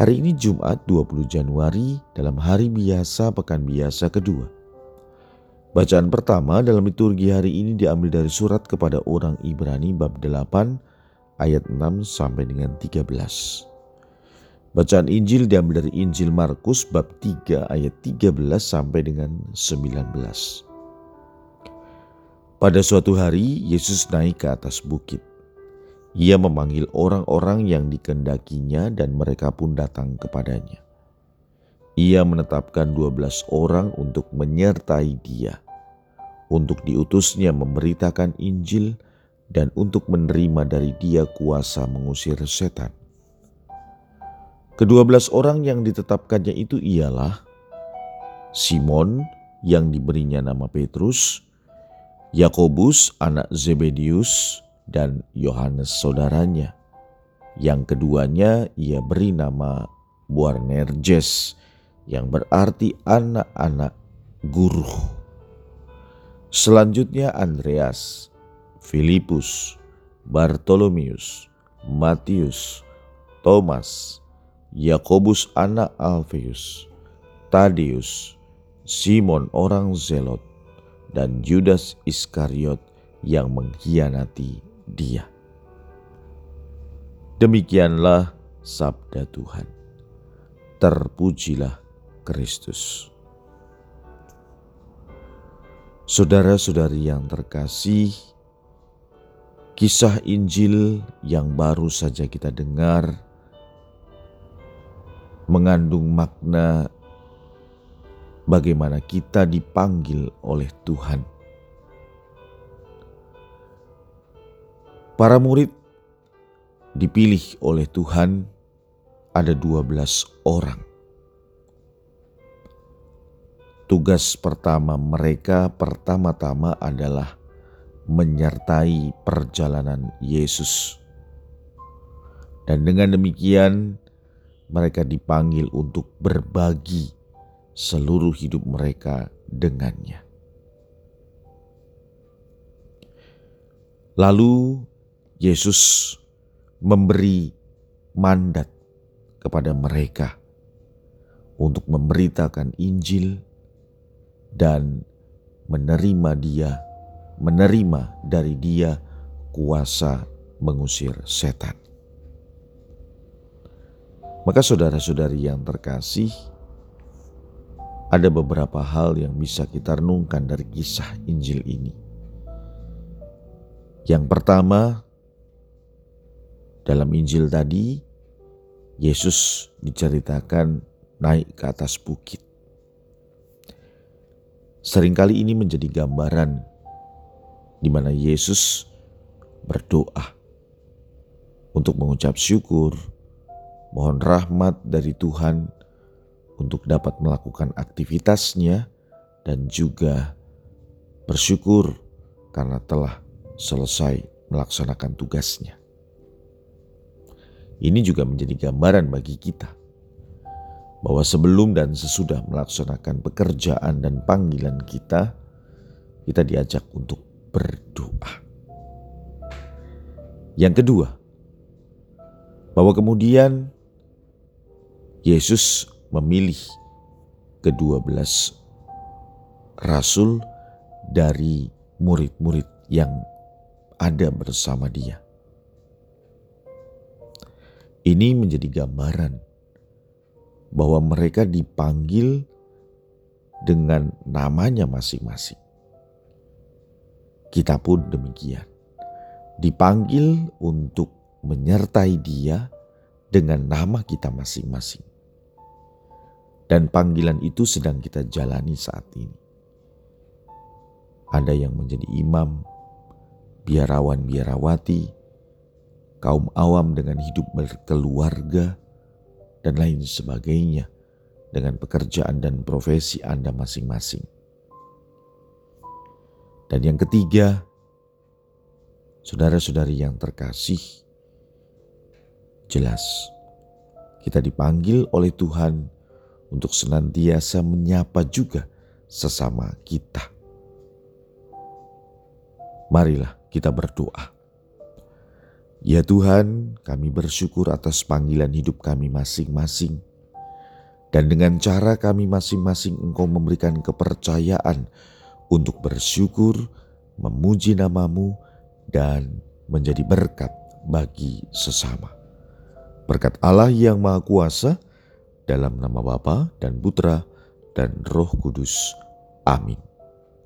Hari ini Jumat 20 Januari dalam hari biasa pekan biasa kedua. Bacaan pertama dalam liturgi hari ini diambil dari surat kepada orang Ibrani bab 8 ayat 6 sampai dengan 13. Bacaan Injil diambil dari Injil Markus bab 3 ayat 13 sampai dengan 19. Pada suatu hari Yesus naik ke atas bukit. Ia memanggil orang-orang yang dikendakinya dan mereka pun datang kepadanya. Ia menetapkan dua belas orang untuk menyertai dia, untuk diutusnya memberitakan Injil dan untuk menerima dari dia kuasa mengusir setan. Kedua belas orang yang ditetapkannya itu ialah Simon yang diberinya nama Petrus, Yakobus anak Zebedius, dan Yohanes saudaranya. Yang keduanya ia beri nama Boanerges yang berarti anak-anak guru. Selanjutnya Andreas, Filipus, Bartolomius, Matius, Thomas, Yakobus anak Alfeus, Tadius, Simon orang Zelot, dan Judas Iskariot yang mengkhianati dia. Demikianlah sabda Tuhan. Terpujilah Kristus. Saudara-saudari yang terkasih, kisah Injil yang baru saja kita dengar mengandung makna bagaimana kita dipanggil oleh Tuhan Para murid dipilih oleh Tuhan ada 12 orang. Tugas pertama mereka pertama-tama adalah menyertai perjalanan Yesus. Dan dengan demikian mereka dipanggil untuk berbagi seluruh hidup mereka dengannya. Lalu Yesus memberi mandat kepada mereka untuk memberitakan Injil dan menerima Dia, menerima dari Dia kuasa mengusir setan. Maka, saudara-saudari yang terkasih, ada beberapa hal yang bisa kita renungkan dari kisah Injil ini. Yang pertama, dalam Injil tadi, Yesus diceritakan naik ke atas bukit. Seringkali ini menjadi gambaran di mana Yesus berdoa untuk mengucap syukur, mohon rahmat dari Tuhan untuk dapat melakukan aktivitasnya dan juga bersyukur karena telah selesai melaksanakan tugasnya. Ini juga menjadi gambaran bagi kita bahwa sebelum dan sesudah melaksanakan pekerjaan dan panggilan kita, kita diajak untuk berdoa. Yang kedua, bahwa kemudian Yesus memilih kedua belas rasul dari murid-murid yang ada bersama dia. Ini menjadi gambaran bahwa mereka dipanggil dengan namanya masing-masing. Kita pun demikian, dipanggil untuk menyertai Dia dengan nama kita masing-masing, dan panggilan itu sedang kita jalani saat ini. Ada yang menjadi imam, biarawan-biarawati, kaum awam dengan hidup berkeluarga, dan lain sebagainya dengan pekerjaan dan profesi Anda masing-masing. Dan yang ketiga, saudara-saudari yang terkasih, jelas kita dipanggil oleh Tuhan untuk senantiasa menyapa juga sesama kita. Marilah kita berdoa. Ya Tuhan, kami bersyukur atas panggilan hidup kami masing-masing. Dan dengan cara kami masing-masing Engkau memberikan kepercayaan untuk bersyukur, memuji namamu, dan menjadi berkat bagi sesama. Berkat Allah yang Maha Kuasa, dalam nama Bapa dan Putra dan Roh Kudus. Amin.